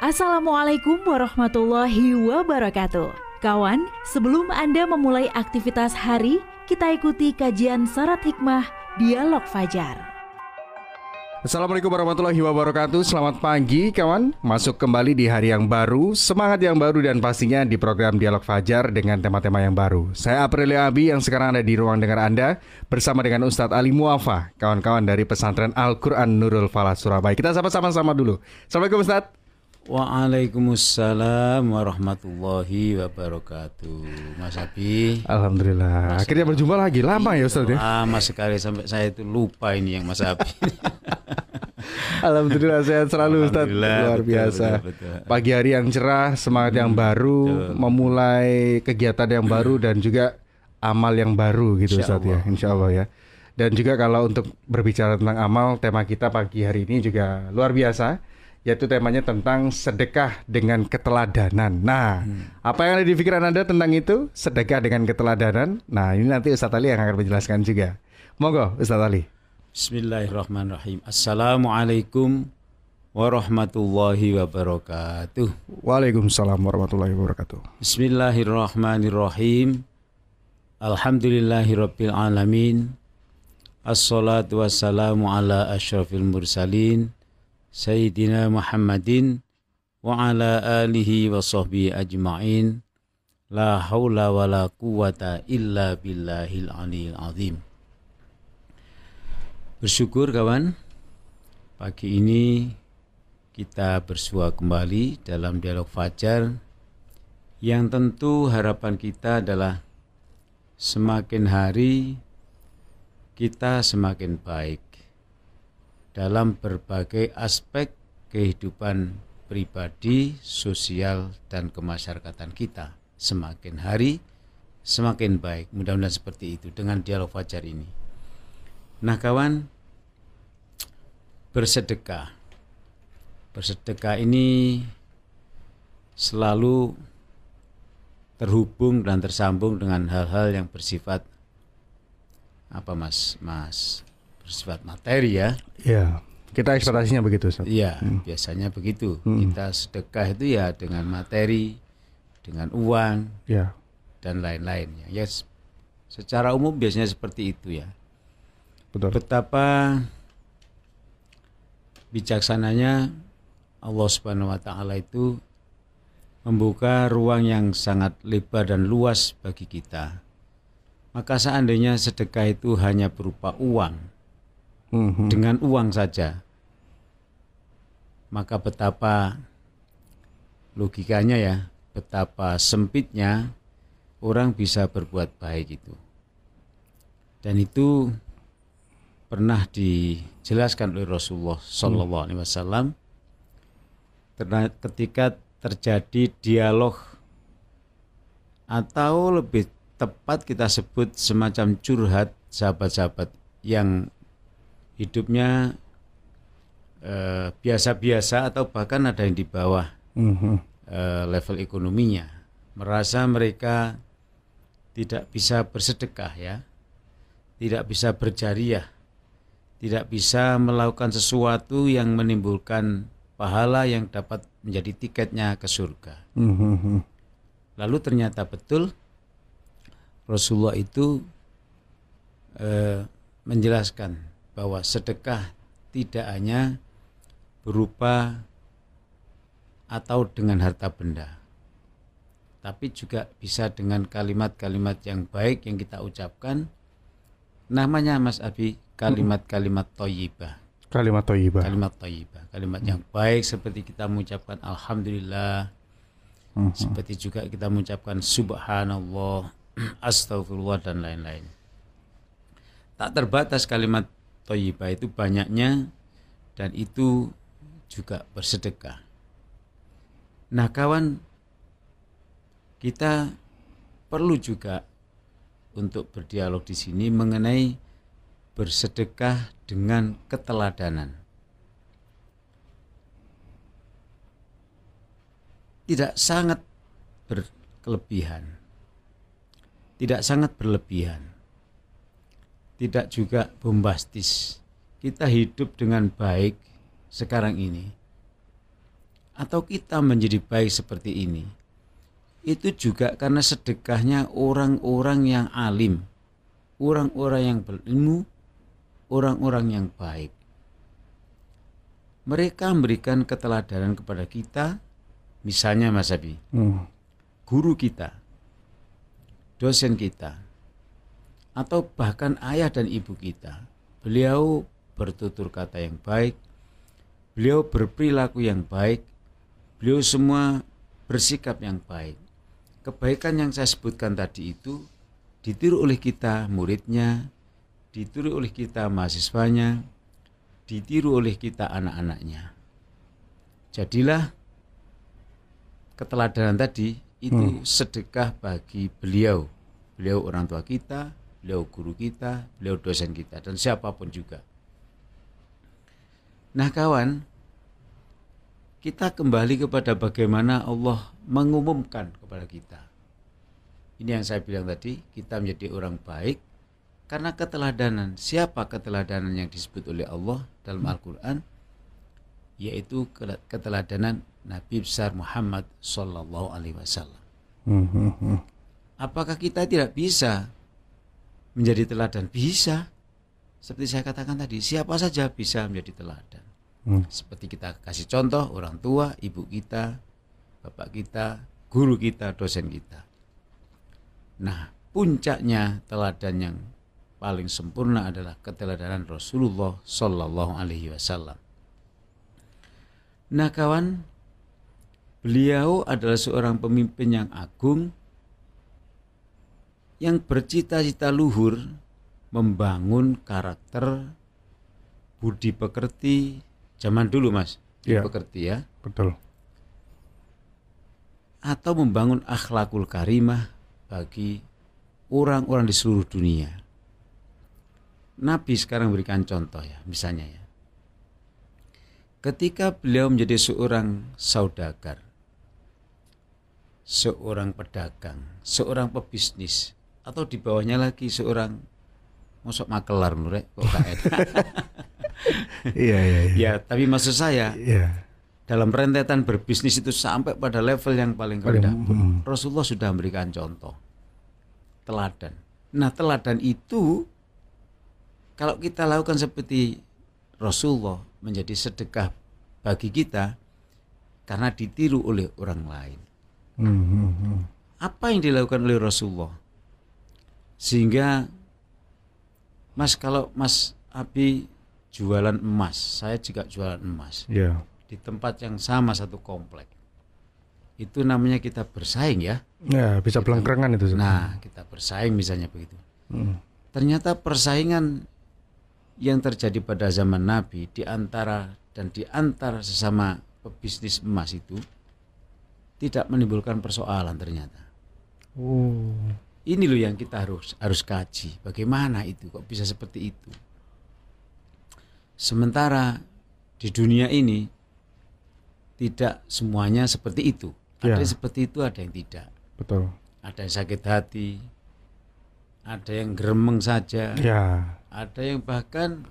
Assalamualaikum warahmatullahi wabarakatuh. Kawan, sebelum Anda memulai aktivitas hari, kita ikuti kajian syarat hikmah Dialog Fajar. Assalamualaikum warahmatullahi wabarakatuh. Selamat pagi kawan. Masuk kembali di hari yang baru Semangat yang baru dan pastinya di program Dialog Fajar Dengan tema-tema yang baru. Saya Aprilia Abi yang sekarang ada di ruang dengar Anda Bersama dengan Ustadz Ali Muafa Kawan-kawan dari pesantren Al-Quran Nurul Falah Surabaya. Kita sama-sama dulu. Assalamualaikum Ustadz Waalaikumsalam warahmatullahi wabarakatuh. Mas Abi. Alhamdulillah. Mas Akhirnya berjumpa lagi. Lama ya Ustaz ya? Lama sekali sampai saya itu lupa ini yang Mas Abi. Alhamdulillah sehat selalu Ustaz. Luar biasa. betul, betul, betul. Pagi hari yang cerah Semangat yang hmm, baru betul. Memulai kegiatan yang baru Dan juga amal yang baru gitu Ustaz ya. Insya Allah ya. Dan juga kalau untuk berbicara tentang amal, tema kita pagi hari ini juga luar biasa yaitu temanya tentang sedekah dengan keteladanan. Nah, hmm. apa yang ada di pikiran Anda tentang itu? Sedekah dengan keteladanan. Nah, ini nanti Ustaz Ali yang akan menjelaskan juga. Monggo Ustaz Ali. Bismillahirrahmanirrahim. Assalamualaikum warahmatullahi wabarakatuh. Waalaikumsalam warahmatullahi wabarakatuh. Bismillahirrahmanirrahim. Alhamdulillahirabbil alamin. Assalatu wassalamu ala asyrafil mursalin Sayyidina Muhammadin wa ala alihi wa sahbihi ajma'in. La haula wa la quwata illa billahil aliyil azim. Bersyukur kawan. Pagi ini kita bersua kembali dalam dialog fajar yang tentu harapan kita adalah semakin hari kita semakin baik dalam berbagai aspek kehidupan pribadi, sosial, dan kemasyarakatan kita. Semakin hari, semakin baik. Mudah-mudahan seperti itu dengan dialog fajar ini. Nah kawan, bersedekah. Bersedekah ini selalu terhubung dan tersambung dengan hal-hal yang bersifat apa mas mas bersifat materi ya. Iya. Kita ekspektasinya begitu, Iya, hmm. biasanya begitu. Hmm. Kita sedekah itu ya dengan materi, dengan uang, ya. dan lain-lainnya. Ya, secara umum biasanya seperti itu ya. Betul. Betapa bijaksananya Allah Subhanahu wa taala itu membuka ruang yang sangat lebar dan luas bagi kita. Maka seandainya sedekah itu hanya berupa uang, hmm dengan uang saja. Maka betapa logikanya ya, betapa sempitnya orang bisa berbuat baik itu. Dan itu pernah dijelaskan oleh Rasulullah Shallallahu Alaihi Wasallam ketika terjadi dialog atau lebih tepat kita sebut semacam curhat sahabat-sahabat yang hidupnya eh, biasa-biasa uh, atau bahkan ada yang di bawah uh, level ekonominya. Merasa mereka tidak bisa bersedekah ya tidak bisa berjariah tidak bisa melakukan sesuatu yang menimbulkan pahala yang dapat menjadi tiketnya ke surga. Lalu ternyata betul Rasulullah itu uh, menjelaskan bahwa sedekah tidak hanya berupa atau dengan harta benda, tapi juga bisa dengan kalimat-kalimat yang baik yang kita ucapkan. Namanya Mas Abi kalimat-kalimat toyibah. Kalimat toyibah. Kalimat toyibah. Kalimat yang baik seperti kita mengucapkan Alhamdulillah. Hmm. Seperti juga kita mengucapkan Subhanallah, Astagfirullah dan lain-lain. Tak terbatas kalimat Toyibah itu banyaknya dan itu juga bersedekah. Nah kawan, kita perlu juga untuk berdialog di sini mengenai bersedekah dengan keteladanan. Tidak sangat berkelebihan. Tidak sangat berlebihan tidak juga bombastis. Kita hidup dengan baik sekarang ini. atau kita menjadi baik seperti ini itu juga karena sedekahnya orang-orang yang alim, orang-orang yang berilmu, orang-orang yang baik. Mereka memberikan keteladanan kepada kita, misalnya Mas Abi, hmm. guru kita, dosen kita, atau bahkan ayah dan ibu kita. Beliau bertutur kata yang baik, beliau berperilaku yang baik, beliau semua bersikap yang baik. Kebaikan yang saya sebutkan tadi itu ditiru oleh kita muridnya, ditiru oleh kita mahasiswanya, ditiru oleh kita anak-anaknya. Jadilah keteladanan tadi itu hmm. sedekah bagi beliau. Beliau orang tua kita, beliau guru kita, beliau dosen kita dan siapa pun juga. Nah, kawan, kita kembali kepada bagaimana Allah mengumumkan kepada kita. Ini yang saya bilang tadi, kita menjadi orang baik karena keteladanan. Siapa keteladanan yang disebut oleh Allah dalam Al-Quran? Yaitu keteladanan Nabi besar Muhammad Sallallahu Alaihi Wasallam. Apakah kita tidak bisa menjadi teladan? Bisa. Seperti saya katakan tadi, siapa saja bisa menjadi teladan. Hmm. Seperti kita kasih contoh orang tua, ibu kita, bapak kita, guru kita, dosen kita. Nah, puncaknya teladan yang paling sempurna adalah keteladanan Rasulullah Shallallahu Alaihi Wasallam. Nah kawan, beliau adalah seorang pemimpin yang agung yang bercita-cita luhur membangun karakter budi pekerti zaman dulu mas. Ya, pekerti ya. Betul. Atau membangun akhlakul karimah bagi orang-orang di seluruh dunia. Nabi sekarang berikan contoh ya, misalnya ya. Ketika beliau menjadi seorang saudagar, seorang pedagang, seorang pebisnis, atau di bawahnya lagi seorang mosok makelar menurut kok iya, iya, iya. Ya, tapi maksud saya, iya. dalam rentetan berbisnis itu sampai pada level yang paling rendah, hmm. Rasulullah sudah memberikan contoh, teladan. Nah, teladan itu kalau kita lakukan seperti Rasulullah menjadi sedekah bagi kita karena ditiru oleh orang lain. Hmm, hmm, hmm. Apa yang dilakukan oleh Rasulullah? Sehingga Mas kalau Mas Abi jualan emas, saya juga jualan emas. Yeah. Di tempat yang sama satu komplek. Itu namanya kita bersaing ya. Ya, bisa pelengkrengan itu. Nah, kita bersaing misalnya begitu. Hmm. Ternyata persaingan yang terjadi pada zaman Nabi di antara dan di antara sesama pebisnis emas itu tidak menimbulkan persoalan ternyata. Oh. Ini loh yang kita harus harus kaji. Bagaimana itu kok bisa seperti itu? Sementara di dunia ini tidak semuanya seperti itu. Ada ya. yang seperti itu, ada yang tidak. Betul. Ada yang sakit hati, ada yang geremeng saja. Ya ada yang bahkan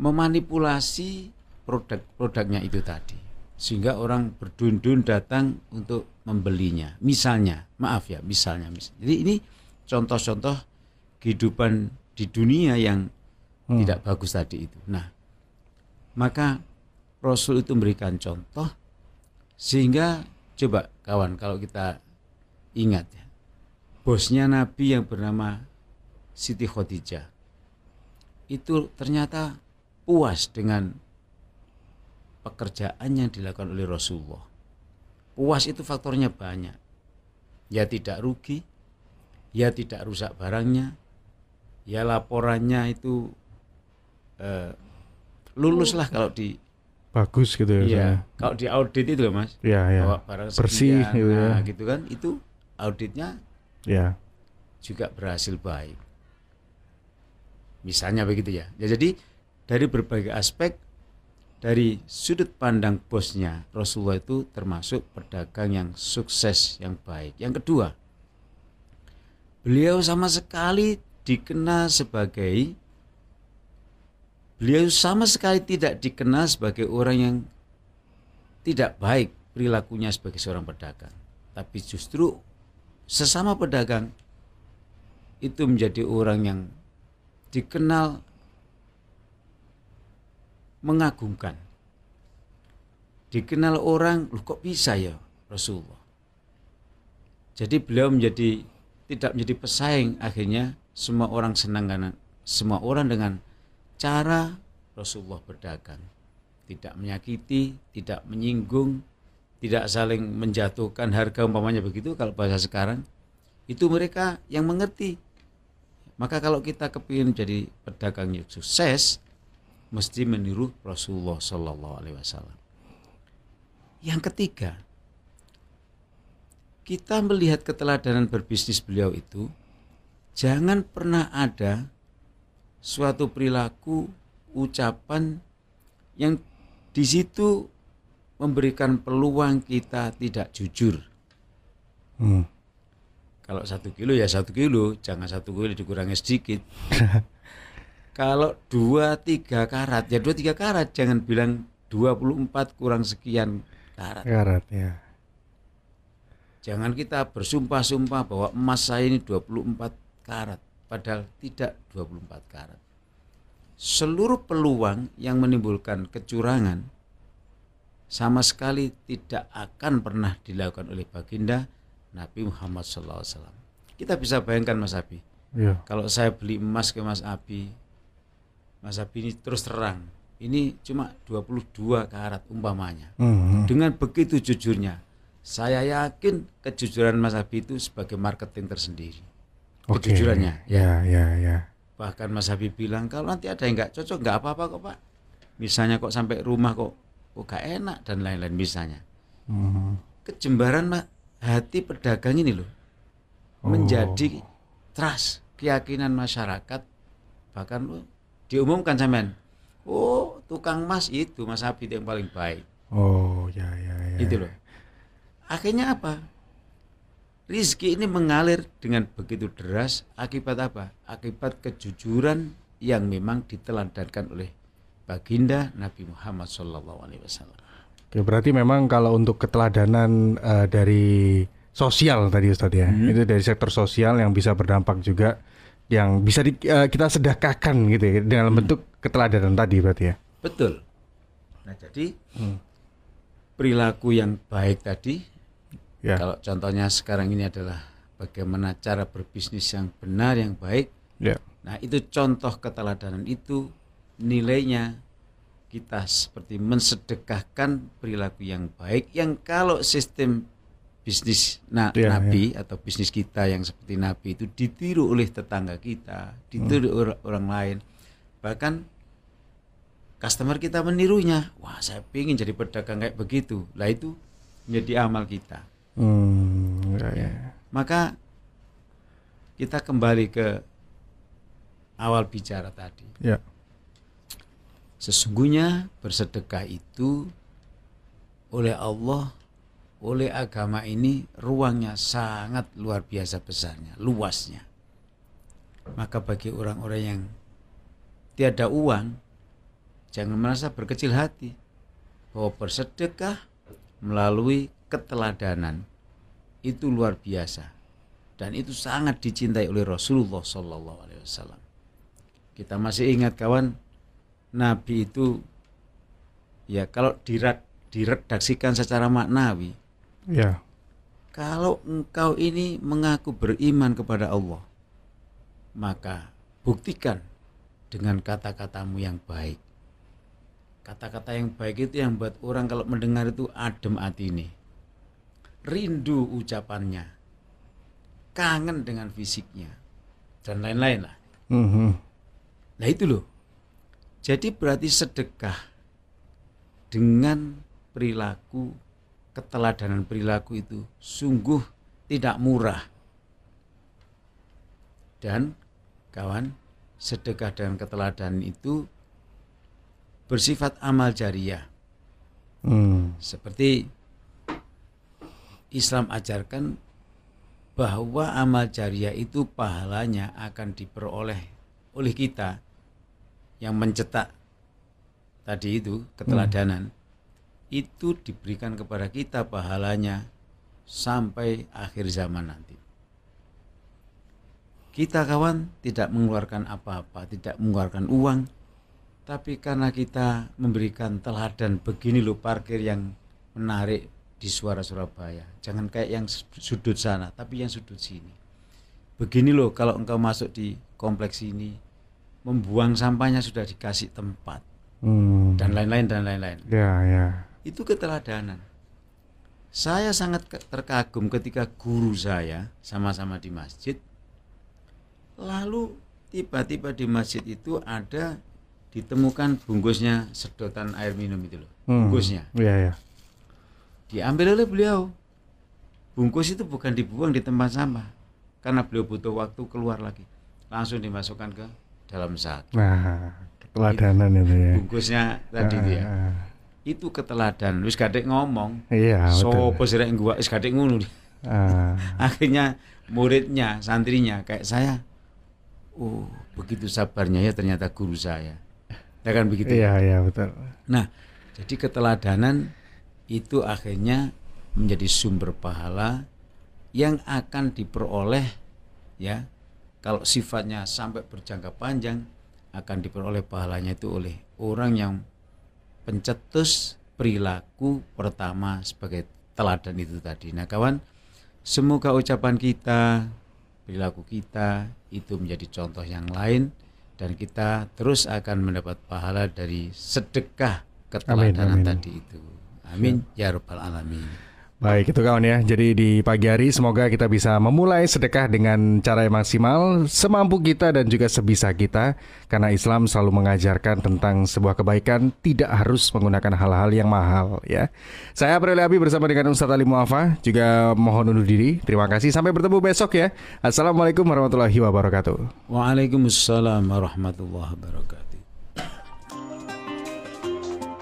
memanipulasi produk-produknya itu tadi sehingga orang berdundun datang untuk membelinya misalnya maaf ya misalnya, misalnya. jadi ini contoh-contoh kehidupan di dunia yang hmm. tidak bagus tadi itu nah maka Rasul itu memberikan contoh sehingga coba kawan kalau kita ingat ya bosnya Nabi yang bernama Siti Khadijah itu ternyata puas dengan pekerjaan yang dilakukan oleh Rasulullah. Puas itu faktornya banyak. Ya tidak rugi, ya tidak rusak barangnya, ya laporannya itu eh, lulus lah kalau di bagus gitu ya. Iya, kalau di audit itu loh mas. Iya iya. barang bersih gitu ya. Nah, gitu kan itu auditnya. Ya. Juga berhasil baik. Misalnya begitu ya. ya jadi dari berbagai aspek dari sudut pandang bosnya Rasulullah itu termasuk pedagang yang sukses yang baik. Yang kedua, beliau sama sekali dikenal sebagai beliau sama sekali tidak dikenal sebagai orang yang tidak baik perilakunya sebagai seorang pedagang, tapi justru sesama pedagang itu menjadi orang yang dikenal mengagumkan. Dikenal orang, lu kok bisa ya Rasulullah. Jadi beliau menjadi tidak menjadi pesaing akhirnya semua orang senang karena semua orang dengan cara Rasulullah berdagang. Tidak menyakiti, tidak menyinggung, tidak saling menjatuhkan harga umpamanya begitu kalau bahasa sekarang itu mereka yang mengerti maka kalau kita kepingin jadi pedagang yang sukses mesti meniru Rasulullah Shallallahu Alaihi Wasallam yang ketiga kita melihat keteladanan berbisnis beliau itu jangan pernah ada suatu perilaku ucapan yang di situ memberikan peluang kita tidak jujur. Hmm. Kalau satu kilo ya satu kilo, jangan satu kilo dikurangi sedikit. Kalau dua tiga karat ya dua tiga karat, jangan bilang 24 kurang sekian karat. Karat ya. Jangan kita bersumpah-sumpah bahwa emas saya ini 24 karat, padahal tidak 24 karat. Seluruh peluang yang menimbulkan kecurangan sama sekali tidak akan pernah dilakukan oleh baginda Nabi Muhammad SAW. Kita bisa bayangkan Mas Abi, ya. kalau saya beli emas ke Mas Abi, Mas Abi ini terus terang, ini cuma 22 karat umpamanya. Hmm. Dengan begitu jujurnya, saya yakin kejujuran Mas Abi itu sebagai marketing tersendiri. Okay. Kejujurannya. Ya, ya, ya. Bahkan Mas Abi bilang kalau nanti ada yang nggak cocok nggak apa-apa kok Pak. Misalnya kok sampai rumah kok oh gak enak dan lain-lain misalnya hmm. kejembaran hati pedagang ini loh oh. menjadi trust keyakinan masyarakat bahkan diumumkan sampean. Oh tukang emas itu mas Abid yang paling baik. Oh ya ya ya itu loh. Akhirnya apa? Rizki ini mengalir dengan begitu deras. Akibat apa? Akibat kejujuran yang memang diteladankan oleh baginda Nabi Muhammad Wasallam. Oke, berarti memang kalau untuk keteladanan uh, dari sosial tadi Ustadz ya, hmm. itu dari sektor sosial yang bisa berdampak juga, yang bisa di, uh, kita sedekahkan gitu ya, dalam hmm. bentuk keteladanan tadi berarti ya. Betul. Nah jadi hmm. perilaku yang baik tadi, ya. kalau contohnya sekarang ini adalah bagaimana cara berbisnis yang benar yang baik. Ya. Nah itu contoh keteladanan itu nilainya kita seperti mensedekahkan perilaku yang baik yang kalau sistem bisnis na ya, nabi ya. atau bisnis kita yang seperti nabi itu ditiru oleh tetangga kita, ditiru hmm. orang, orang lain. Bahkan customer kita menirunya. Wah, saya ingin jadi pedagang kayak begitu. Lah itu menjadi amal kita. Hmm, ya, ya. Maka kita kembali ke awal bicara tadi. Ya Sesungguhnya bersedekah itu oleh Allah, oleh agama ini ruangnya sangat luar biasa besarnya, luasnya. Maka bagi orang-orang yang tiada uang, jangan merasa berkecil hati bahwa bersedekah melalui keteladanan itu luar biasa dan itu sangat dicintai oleh Rasulullah Sallallahu Alaihi Wasallam. Kita masih ingat kawan Nabi itu ya kalau diredaksikan secara maknawi ya. Kalau engkau ini mengaku beriman kepada Allah maka buktikan dengan kata-katamu yang baik. Kata-kata yang baik itu yang buat orang kalau mendengar itu adem hati ini. Rindu ucapannya kangen dengan fisiknya dan lain-lain lah. Mm -hmm. nah itu loh. Jadi berarti sedekah dengan perilaku keteladanan perilaku itu sungguh tidak murah. Dan kawan, sedekah dan keteladanan itu bersifat amal jariah. Hmm. Seperti Islam ajarkan bahwa amal jariah itu pahalanya akan diperoleh oleh kita yang mencetak tadi itu keteladanan hmm. Itu diberikan kepada kita pahalanya sampai akhir zaman nanti. Kita kawan tidak mengeluarkan apa-apa, tidak mengeluarkan uang, tapi karena kita memberikan teladan begini loh parkir yang menarik di suara Surabaya. Jangan kayak yang sudut sana, tapi yang sudut sini. Begini loh kalau engkau masuk di kompleks ini, membuang sampahnya sudah dikasih tempat. Hmm. Dan lain-lain dan lain-lain. Ya, ya. Itu keteladanan. Saya sangat terkagum ketika guru saya sama-sama di masjid Lalu tiba-tiba di masjid itu ada ditemukan bungkusnya sedotan air minum itu loh. Hmm. Bungkusnya. Iya, iya. Diambil oleh beliau. Bungkus itu bukan dibuang di tempat sampah karena beliau butuh waktu keluar lagi. Langsung dimasukkan ke dalam sak. Nah, keteladanan itu, itu ya. Bungkusnya tadi itu ya. Ah. Itu keteladan. Wis gadek ngomong. Iya, so sirek gua wis gadek ngono. Ah. Akhirnya muridnya, santrinya kayak saya oh begitu sabarnya ya ternyata guru saya ya kan begitu iya iya betul nah jadi keteladanan itu akhirnya menjadi sumber pahala yang akan diperoleh ya kalau sifatnya sampai berjangka panjang akan diperoleh pahalanya itu oleh orang yang pencetus perilaku pertama sebagai teladan itu tadi. Nah kawan, semoga ucapan kita, perilaku kita itu menjadi contoh yang lain dan kita terus akan mendapat pahala dari sedekah keteladanan tadi itu. Amin ya rabbal alamin. Baik itu kawan ya. Jadi di pagi hari semoga kita bisa memulai sedekah dengan cara yang maksimal semampu kita dan juga sebisa kita karena Islam selalu mengajarkan tentang sebuah kebaikan tidak harus menggunakan hal-hal yang mahal ya. Saya April Abi bersama dengan Ustaz Ali Muafa juga mohon undur diri. Terima kasih sampai bertemu besok ya. Assalamualaikum warahmatullahi wabarakatuh. Waalaikumsalam warahmatullahi wabarakatuh.